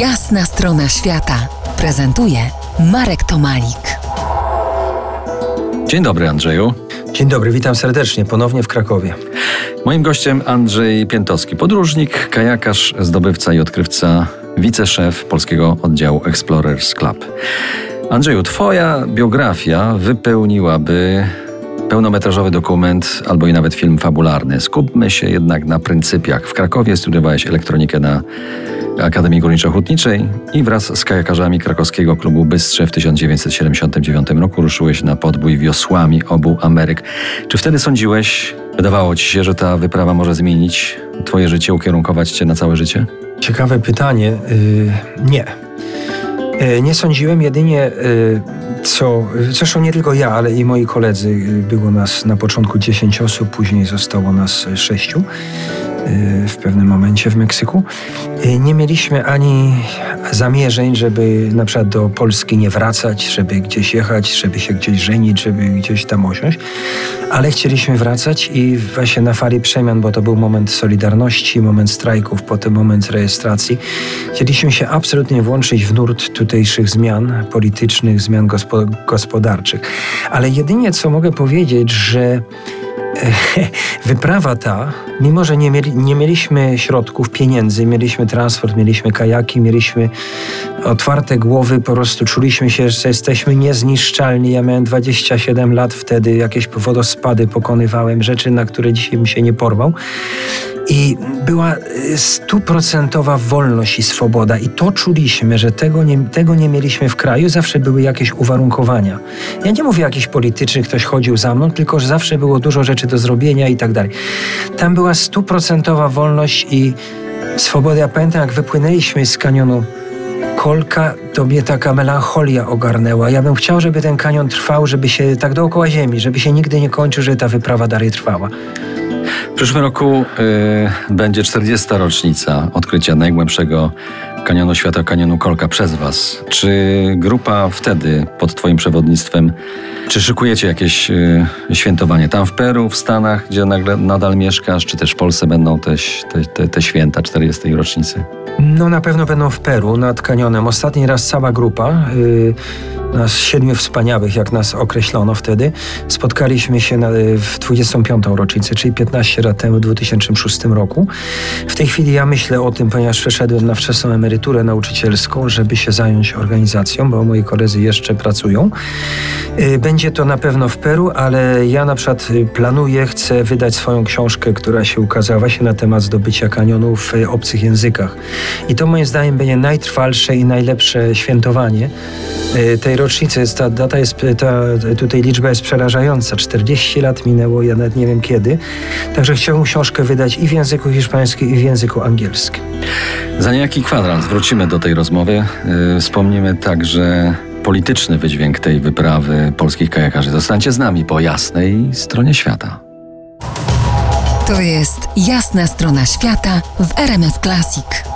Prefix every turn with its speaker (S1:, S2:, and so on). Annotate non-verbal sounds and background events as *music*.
S1: Jasna strona świata prezentuje Marek Tomalik.
S2: Dzień dobry, Andrzeju.
S3: Dzień dobry, witam serdecznie ponownie w Krakowie.
S2: Moim gościem Andrzej Piętowski, podróżnik, kajakarz, zdobywca i odkrywca, wiceszef polskiego oddziału Explorers Club. Andrzeju, twoja biografia wypełniłaby pełnometrażowy dokument albo i nawet film fabularny. Skupmy się jednak na pryncypiach. W Krakowie studiowałeś elektronikę na Akademii Górniczo-Hutniczej i wraz z kajakarzami krakowskiego klubu Bystrze w 1979 roku ruszyłeś na podbój wiosłami obu Ameryk. Czy wtedy sądziłeś, wydawało ci się, że ta wyprawa może zmienić twoje życie, ukierunkować cię na całe życie?
S3: Ciekawe pytanie. Yy, nie. Yy, nie sądziłem jedynie, yy, co. Zresztą nie tylko ja, ale i moi koledzy. Było nas na początku 10 osób, później zostało nas 6 w pewnym momencie w Meksyku. Nie mieliśmy ani zamierzeń, żeby na przykład do Polski nie wracać, żeby gdzieś jechać, żeby się gdzieś żenić, żeby gdzieś tam osiąść, ale chcieliśmy wracać i właśnie na fali przemian, bo to był moment Solidarności, moment strajków, potem moment rejestracji. Chcieliśmy się absolutnie włączyć w nurt tutejszych zmian politycznych, zmian gospodarczych. Ale jedynie co mogę powiedzieć, że *laughs* wyprawa ta, mimo że nie, mieli, nie mieliśmy środków, pieniędzy, mieliśmy transport, mieliśmy kajaki, mieliśmy otwarte głowy, po prostu czuliśmy się, że jesteśmy niezniszczalni. Ja miałem 27 lat wtedy, jakieś wodospady pokonywałem, rzeczy, na które dzisiaj bym się nie porwał. I była y, stuprocentowa wolność i swoboda. I to czuliśmy, że tego nie, tego nie mieliśmy w kraju. Zawsze były jakieś uwarunkowania. Ja nie mówię jakichś politycznych, ktoś chodził za mną, tylko że zawsze było dużo rzeczy do zrobienia i tak dalej. Tam była stuprocentowa wolność i swoboda. Ja pamiętam, jak wypłynęliśmy z kanionu Kolka, to mnie taka melancholia ogarnęła. Ja bym chciał, żeby ten kanion trwał, żeby się tak dookoła ziemi, żeby się nigdy nie kończył, żeby ta wyprawa dalej trwała.
S2: W przyszłym roku y, będzie 40. rocznica odkrycia najgłębszego kanionu świata, kanionu Kolka przez Was. Czy grupa wtedy pod Twoim przewodnictwem, czy szykujecie jakieś y, świętowanie tam w Peru, w Stanach, gdzie nagle, nadal mieszkasz, czy też w Polsce będą te, te, te święta 40. rocznicy?
S3: No na pewno będą w Peru nad kanionem. Ostatni raz cała grupa. Yy nas siedmiu wspaniałych, jak nas określono wtedy, spotkaliśmy się na, w 25. rocznicę, czyli 15 lat temu, w 2006 roku. W tej chwili ja myślę o tym, ponieważ przeszedłem na wczesną emeryturę nauczycielską, żeby się zająć organizacją, bo moi koledzy jeszcze pracują. Y, będzie to na pewno w Peru, ale ja na przykład planuję, chcę wydać swoją książkę, która się ukazała właśnie na temat zdobycia kanionu w obcych językach. I to moim zdaniem będzie najtrwalsze i najlepsze świętowanie y, tej rocznicy. Jest ta data jest, ta, tutaj liczba jest przerażająca. 40 lat minęło, ja nawet nie wiem kiedy. Także chciałbym książkę wydać i w języku hiszpańskim, i w języku angielskim.
S2: Za niejaki kwadrans wrócimy do tej rozmowy. Yy, wspomnimy także polityczny wydźwięk tej wyprawy polskich kajakarzy. Zostańcie z nami po jasnej stronie świata.
S1: To jest jasna strona świata w RMS Classic.